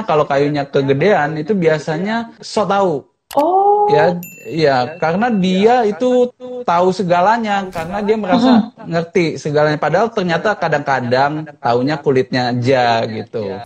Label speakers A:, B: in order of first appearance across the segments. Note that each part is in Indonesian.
A: kalau kayunya kegedean itu biasanya so tahu.
B: Oh.
A: Ya, ya, karena dia itu tahu segalanya, karena dia merasa ngerti segalanya. Padahal ternyata kadang-kadang taunya kulitnya aja gitu.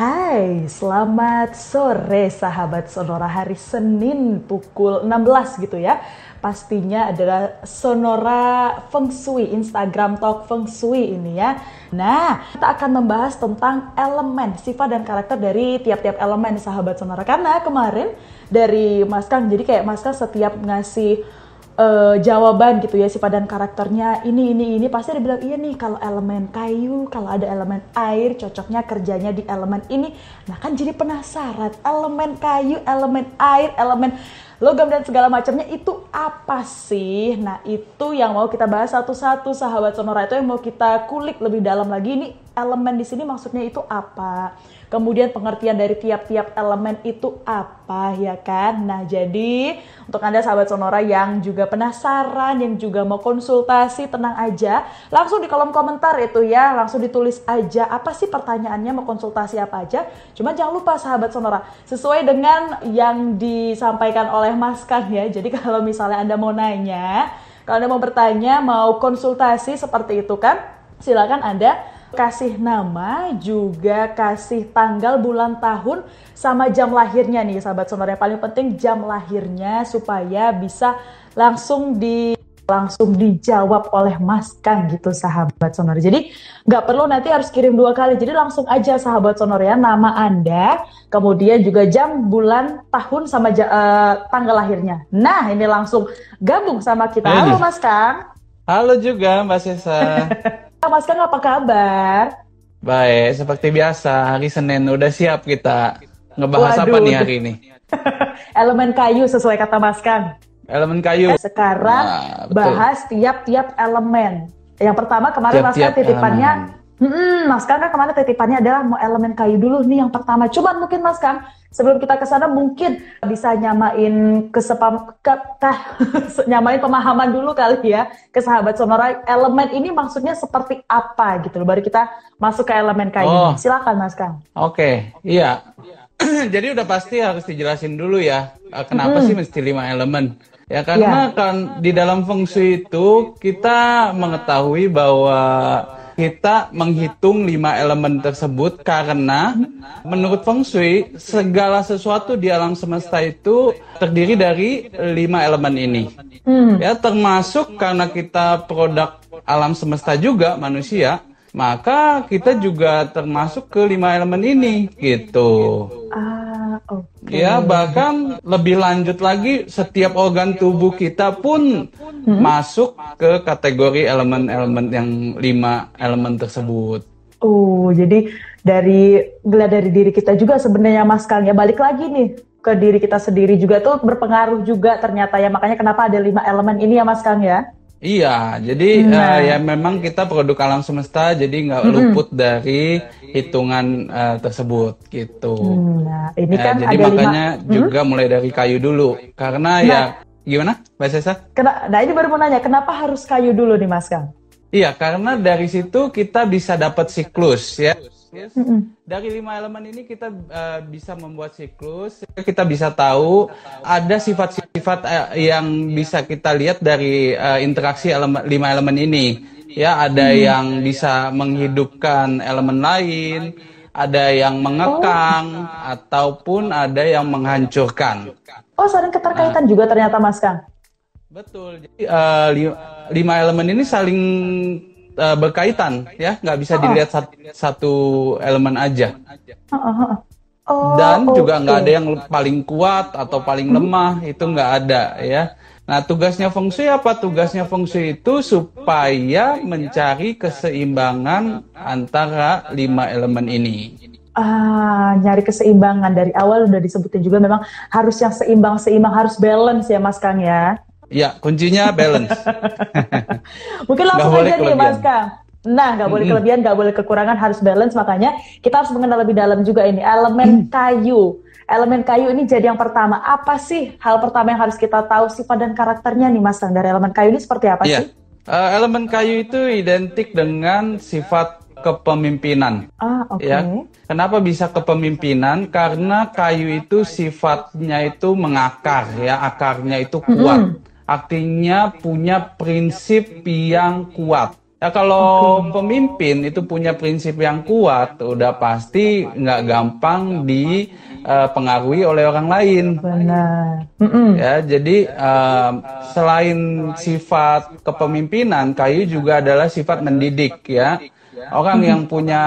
B: Hai, selamat sore sahabat Sonora hari Senin pukul 16 gitu ya. Pastinya adalah Sonora Feng Shui, Instagram Talk Feng Shui ini ya. Nah, kita akan membahas tentang elemen, sifat dan karakter dari tiap-tiap elemen sahabat Sonora. Karena kemarin dari Mas Kang, jadi kayak Mas Kang setiap ngasih uh, jawaban gitu ya sifat dan karakternya. Ini ini ini. Pasti dia bilang iya nih kalau elemen kayu kalau ada elemen air cocoknya kerjanya di elemen ini. Nah kan jadi penasaran elemen kayu elemen air elemen logam dan segala macamnya itu apa sih? Nah itu yang mau kita bahas satu-satu sahabat sonora itu yang mau kita kulik lebih dalam lagi. Ini elemen di sini maksudnya itu apa Kemudian pengertian dari tiap-tiap elemen itu apa ya kan? Nah jadi untuk Anda sahabat Sonora yang juga penasaran, yang juga mau konsultasi tenang aja. Langsung di kolom komentar itu ya, langsung ditulis aja apa sih pertanyaannya, mau konsultasi apa aja. Cuma jangan lupa sahabat Sonora, sesuai dengan yang disampaikan oleh Mas Kang ya. Jadi kalau misalnya Anda mau nanya, kalau Anda mau bertanya, mau konsultasi seperti itu kan, silakan Anda kasih nama, juga kasih tanggal, bulan, tahun, sama jam lahirnya nih sahabat sonora. Yang paling penting jam lahirnya supaya bisa langsung di langsung dijawab oleh Mas Kang gitu sahabat sonora. Jadi nggak perlu nanti harus kirim dua kali. Jadi langsung aja sahabat sonora ya nama Anda, kemudian juga jam, bulan, tahun sama uh, tanggal lahirnya. Nah ini langsung gabung sama kita. Halo Mas Kang.
A: Halo juga Mbak Sesa.
B: Mas Kang apa kabar?
A: Baik, seperti biasa hari Senin udah siap kita ngebahas Waduh, apa nih hari ini?
B: elemen kayu sesuai kata Mas Kang.
A: Elemen kayu.
B: Sekarang nah, bahas tiap-tiap elemen. Yang pertama kemarin tiap, Mas Kang titipannya, hmm, Mas Kang kan kemarin titipannya adalah mau elemen kayu dulu nih yang pertama. Cuman mungkin Mas Kang sebelum kita ke sana mungkin bisa nyamain kesepam ke, ke, nyamain pemahaman dulu kali ya ke sahabat sonora elemen ini maksudnya seperti apa gitu loh baru kita masuk ke elemen kayu oh. silakan mas kang
A: oke okay. iya jadi udah pasti harus dijelasin dulu ya eh, kenapa hmm. sih mesti lima elemen ya karena yeah. kan di dalam fungsi itu kita mengetahui bahwa kita menghitung lima elemen tersebut karena menurut Feng Shui segala sesuatu di alam semesta itu terdiri dari lima elemen ini. Hmm. Ya termasuk karena kita produk alam semesta juga manusia, maka kita juga termasuk ke lima elemen ini gitu. Ah Okay. Ya bahkan lebih lanjut lagi setiap organ tubuh kita pun hmm? masuk ke kategori elemen-elemen yang lima elemen tersebut.
B: Oh jadi dari gila dari diri kita juga sebenarnya Mas Kang ya balik lagi nih ke diri kita sendiri juga tuh berpengaruh juga ternyata ya makanya kenapa ada lima elemen ini ya Mas Kang ya.
A: Iya, jadi nah. uh, ya memang kita produk alam semesta, jadi nggak hmm. luput dari hitungan uh, tersebut gitu.
B: Hmm, nah, ini
A: ya,
B: kan
A: jadi ada makanya lima... juga hmm? mulai dari kayu dulu, karena ya, nah, ya gimana, Mbak Sesa?
B: Kena, nah ini baru mau nanya, kenapa harus kayu dulu nih Mas Kang?
A: Iya, karena dari situ kita bisa dapat siklus ya. Yes. Dari lima elemen ini kita uh, bisa membuat siklus. Kita bisa tahu ada sifat-sifat uh, yang bisa kita lihat dari uh, interaksi elemen, lima elemen ini. Ya, ada hmm. yang bisa menghidupkan elemen lain, ada yang mengekang, oh. ataupun ada yang menghancurkan.
B: Oh, saling keterkaitan nah. juga ternyata, Mas Kang.
A: Betul. Jadi uh, lima elemen ini saling uh, berkaitan ya. Nggak bisa dilihat satu, satu elemen aja.
B: Oh,
A: dan okay. juga nggak ada yang paling kuat atau paling hmm. lemah itu nggak ada ya. Nah tugasnya fungsi apa? Tugasnya fungsi itu supaya mencari keseimbangan antara lima elemen ini.
B: Ah nyari keseimbangan. Dari awal udah disebutin juga memang harus yang seimbang seimbang harus balance ya Mas Kang ya
A: Ya, kuncinya balance.
B: Mungkin langsung aja nih Mas Kang. Nah, nggak boleh kelebihan, nggak boleh kekurangan, harus balance. Makanya kita harus mengenal lebih dalam juga ini elemen kayu. Elemen kayu ini jadi yang pertama. Apa sih hal pertama yang harus kita tahu sifat dan karakternya nih Mas Kang dari elemen kayu ini seperti apa
A: yeah.
B: sih?
A: Uh, elemen kayu itu identik dengan sifat kepemimpinan.
B: Ah, oke. Okay.
A: Ya. Kenapa bisa kepemimpinan? Karena kayu itu sifatnya itu mengakar ya, akarnya itu kuat. Mm -hmm. Artinya punya prinsip yang kuat. Ya kalau pemimpin itu punya prinsip yang kuat, udah pasti nggak gampang dipengaruhi uh, oleh orang lain.
B: Benar.
A: Ya, jadi uh, selain sifat kepemimpinan, kayu juga adalah sifat mendidik ya. Orang yang punya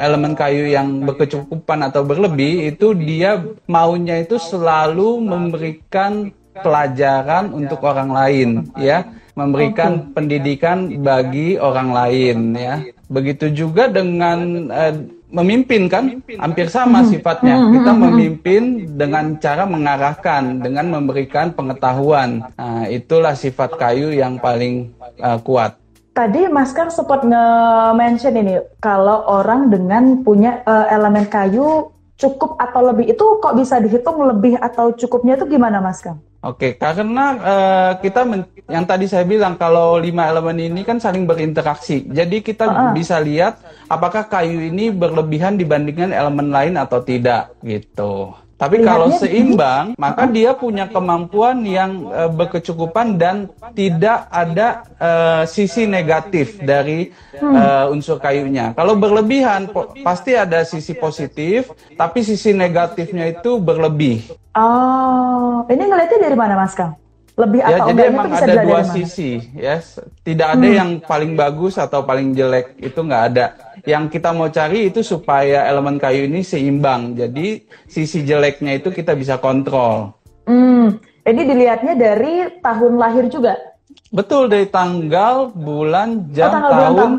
A: elemen kayu yang berkecukupan atau berlebih itu dia maunya itu selalu memberikan pelajaran untuk orang lain ya memberikan okay. pendidikan bagi orang lain ya. Begitu juga dengan uh, memimpin kan hampir sama mm-hmm. sifatnya. Mm-hmm. Kita mm-hmm. memimpin dengan cara mengarahkan, dengan memberikan pengetahuan. Nah, itulah sifat kayu yang paling uh, kuat.
B: Tadi Mas Kang sempat nge-mention ini kalau orang dengan punya uh, elemen kayu cukup atau lebih itu kok bisa dihitung lebih atau cukupnya itu gimana Mas Kang?
A: Oke, karena uh, kita yang tadi saya bilang kalau lima elemen ini kan saling berinteraksi. Jadi kita uh -uh. bisa lihat apakah kayu ini berlebihan dibandingkan elemen lain atau tidak gitu. Tapi Lihatnya kalau seimbang, maka dia punya kemampuan yang uh, berkecukupan dan tidak ada uh, sisi negatif dari uh, unsur kayunya. Kalau berlebihan, pasti ada sisi positif, tapi sisi negatifnya itu berlebih.
B: Oh, ini ngelihatnya dari mana, Mas Kang? Lebih
A: ya, jadi emang ada dua sisi ya tidak ada hmm. yang paling bagus atau paling jelek itu nggak ada. Yang kita mau cari itu supaya elemen kayu ini seimbang. Jadi sisi jeleknya itu kita bisa kontrol.
B: Hmm. ini dilihatnya dari tahun lahir juga?
A: Betul dari tanggal bulan jam oh, tanggal tahun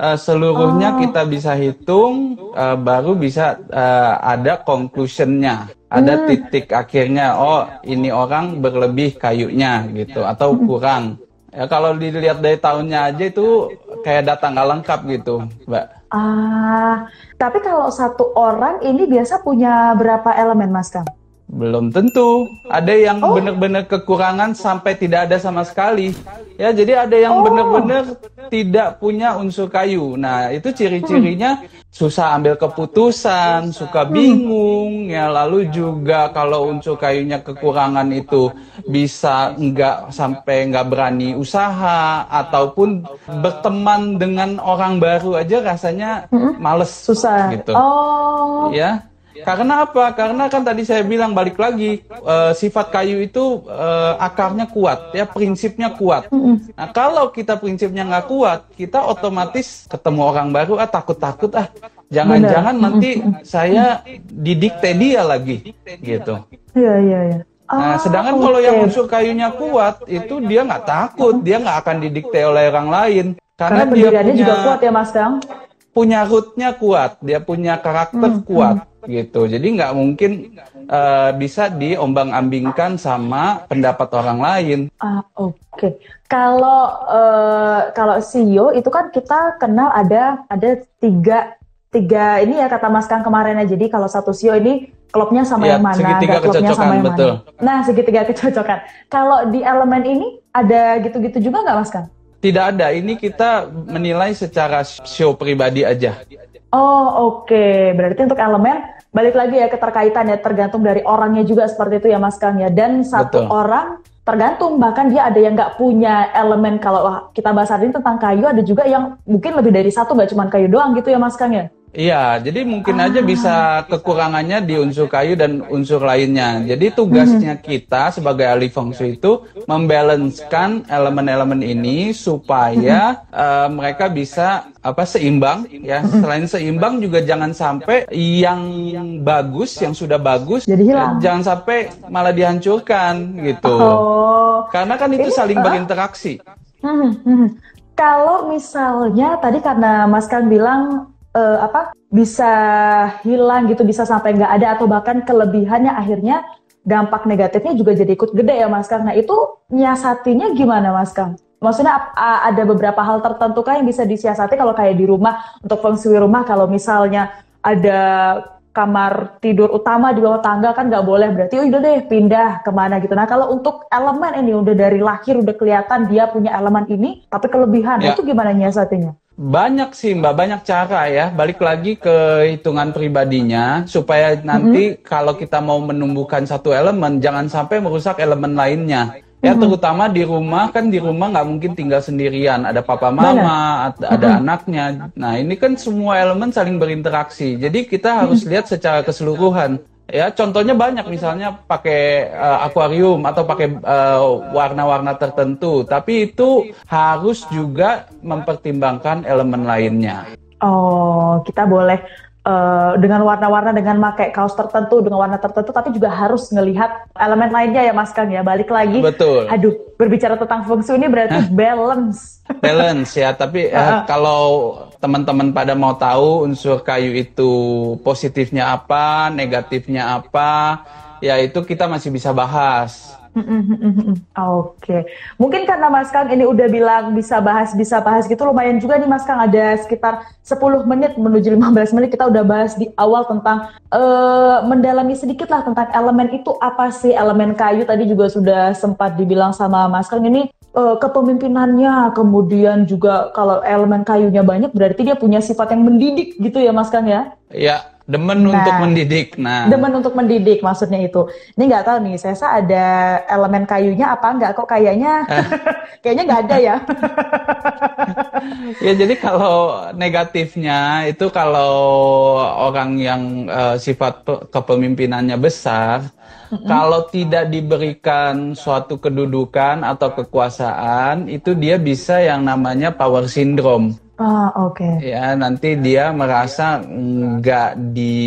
A: uh, seluruhnya oh. kita bisa hitung uh, baru bisa uh, ada conclusionnya ada hmm. titik akhirnya oh ini orang berlebih kayunya gitu atau hmm. kurang ya kalau dilihat dari tahunnya aja itu kayak data nggak lengkap gitu mbak
B: ah tapi kalau satu orang ini biasa punya berapa elemen mas kang
A: belum tentu. Ada yang oh. benar-benar kekurangan sampai tidak ada sama sekali. Ya, jadi ada yang oh. benar-benar tidak punya unsur kayu. Nah, itu ciri-cirinya hmm. susah ambil keputusan, suka hmm. bingung, hmm. ya lalu juga kalau unsur kayunya kekurangan itu bisa enggak sampai enggak berani usaha ataupun berteman dengan orang baru aja rasanya hmm. males
B: susah
A: gitu.
B: Oh.
A: Ya. Karena apa? Karena kan tadi saya bilang balik lagi uh, sifat kayu itu uh, akarnya kuat, ya prinsipnya kuat. Nah kalau kita prinsipnya nggak kuat, kita otomatis ketemu orang baru ah takut-takut ah. Jangan-jangan nanti saya didikte dia lagi, gitu.
B: Iya iya iya.
A: Nah, sedangkan okay. kalau yang unsur kayunya kuat, itu dia nggak takut, dia nggak akan didikte oleh orang lain.
B: Karena, Karena dia punya, juga kuat ya Mas Dang?
A: Punya rootnya kuat, dia punya karakter hmm, kuat. Hmm gitu. Jadi nggak mungkin uh, bisa diombang-ambingkan sama pendapat orang lain.
B: Ah oke. Okay. Kalau uh, kalau CEO itu kan kita kenal ada ada tiga tiga ini ya kata Mas Kang kemarin ya. Jadi kalau satu CEO ini klubnya sama ya, yang mana,
A: segitiga klubnya sama yang betul.
B: mana. Nah segitiga kecocokan. Kalau di elemen ini ada gitu-gitu juga nggak Mas Kang?
A: Tidak ada. Ini kita menilai secara show pribadi aja.
B: Oh oke, okay. berarti untuk elemen balik lagi ya keterkaitan ya tergantung dari orangnya juga seperti itu ya Mas Kang ya. Dan satu Betul. orang tergantung bahkan dia ada yang nggak punya elemen kalau kita bahas hari ini tentang kayu ada juga yang mungkin lebih dari satu nggak cuma kayu doang gitu ya Mas Kang ya.
A: Iya, jadi mungkin ah. aja bisa kekurangannya di unsur kayu dan unsur lainnya. Jadi tugasnya hmm. kita sebagai ahli feng shui itu membalanskan elemen-elemen ini supaya hmm. uh, mereka bisa apa seimbang ya. Hmm. Selain seimbang juga jangan sampai yang bagus, yang sudah bagus
B: jadi hilang.
A: Uh, jangan sampai malah dihancurkan gitu.
B: Oh.
A: Karena kan itu saling uh, berinteraksi.
B: Hmm, hmm. Kalau misalnya tadi karena Mas Kang bilang uh, apa bisa hilang gitu bisa sampai nggak ada atau bahkan kelebihannya akhirnya dampak negatifnya juga jadi ikut gede ya Mas Kang. Nah itu nyiasatinya gimana Mas Kang? Maksudnya ada beberapa hal tertentu kah yang bisa disiasati kalau kayak di rumah untuk feng shui rumah kalau misalnya ada kamar tidur utama di bawah tangga kan nggak boleh berarti oh udah deh pindah ke mana gitu. Nah kalau untuk elemen ini udah dari lahir udah kelihatan dia punya elemen ini, tapi kelebihan ya. itu gimana nyiasatinya?
A: Banyak sih Mbak, banyak cara ya. Balik lagi ke hitungan pribadinya supaya nanti mm -hmm. kalau kita mau menumbuhkan satu elemen jangan sampai merusak elemen lainnya. Ya hmm. terutama di rumah kan di rumah nggak mungkin tinggal sendirian, ada papa mama, ada, ada hmm. anaknya. Nah ini kan semua elemen saling berinteraksi. Jadi kita harus lihat secara keseluruhan. Ya contohnya banyak misalnya pakai uh, akuarium atau pakai uh, warna-warna tertentu, tapi itu harus juga mempertimbangkan elemen lainnya.
B: Oh, kita boleh uh, dengan warna-warna dengan pakai kaos tertentu dengan warna tertentu tapi juga harus ngelihat elemen lainnya ya Mas Kang ya. Balik lagi
A: betul.
B: aduh berbicara tentang fungsi ini berarti Hah? balance.
A: Balance ya. Tapi uh, uh, kalau teman-teman pada mau tahu unsur kayu itu positifnya apa negatifnya apa ya itu kita masih bisa bahas
B: Oke, okay. mungkin karena Mas Kang ini udah bilang bisa bahas bisa bahas gitu lumayan juga nih Mas Kang ada sekitar 10 menit menuju 15 menit kita udah bahas di awal tentang uh, mendalami sedikit lah tentang elemen itu apa sih elemen kayu tadi juga sudah sempat dibilang sama Mas Kang ini uh, kepemimpinannya kemudian juga kalau elemen kayunya banyak berarti dia punya sifat yang mendidik gitu ya Mas Kang ya?
A: Iya Demen nah, untuk mendidik. Nah,
B: demen untuk mendidik maksudnya itu. Ini nggak tahu nih, saya ada elemen kayunya apa enggak? Kok kayaknya kayaknya nggak ada ya.
A: ya jadi kalau negatifnya itu kalau orang yang uh, sifat kepemimpinannya besar, mm-hmm. kalau tidak diberikan suatu kedudukan atau kekuasaan, itu dia bisa yang namanya power syndrome.
B: Ah, oke. Okay.
A: Ya, nanti dia merasa nggak di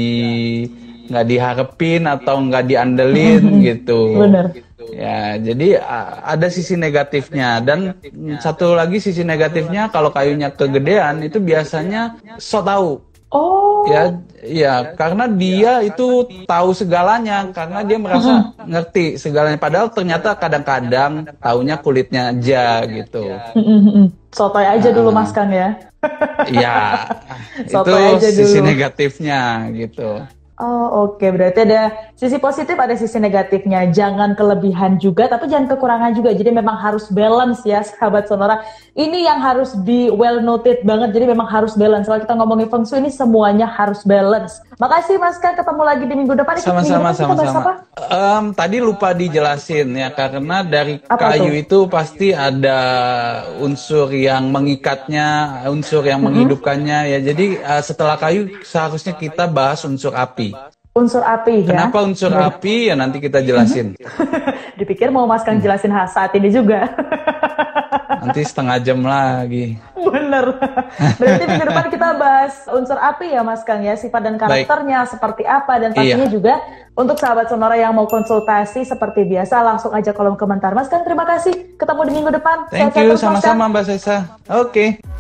A: nggak diharapin atau nggak diandelin gitu.
B: Benar.
A: Ya, jadi ada sisi negatifnya dan satu lagi sisi negatifnya kalau kayunya kegedean itu biasanya so tahu.
B: Oh.
A: Ya, ya, karena dia itu tahu segalanya, karena dia merasa ngerti segalanya. Padahal ternyata kadang-kadang taunya kulitnya aja gitu.
B: Sotoy aja dulu Mas Kang ya.
A: Iya. itu aja sisi negatifnya gitu.
B: Oh oke, okay. berarti ada sisi positif, ada sisi negatifnya. Jangan kelebihan juga, tapi jangan kekurangan juga. Jadi memang harus balance ya, sahabat Sonora. Ini yang harus di well noted banget. Jadi memang harus balance. Kalau kita ngomongin feng shui ini semuanya harus balance. Makasih Mas Kan, ketemu lagi di minggu depan.
A: Sama-sama, sama-sama. Um, tadi lupa dijelasin ya, karena dari Apa kayu itu? itu pasti ada unsur yang mengikatnya, unsur yang mm -hmm. menghidupkannya ya. Jadi uh, setelah kayu seharusnya kita bahas unsur api api.
B: Unsur api
A: ya. Kenapa unsur ya. api ya nanti kita jelasin.
B: Dipikir mau Mas Kang jelasin saat ini juga.
A: nanti setengah jam lagi.
B: Bener. Berarti minggu depan kita bahas unsur api ya Mas Kang ya, sifat dan karakternya Baik. seperti apa dan pastinya iya. juga untuk sahabat Sonora yang mau konsultasi seperti biasa langsung aja kolom komentar. Mas Kang terima kasih. Ketemu di minggu depan.
A: Thank Sehat you sama-sama Mbak Sesa. Oke. Okay.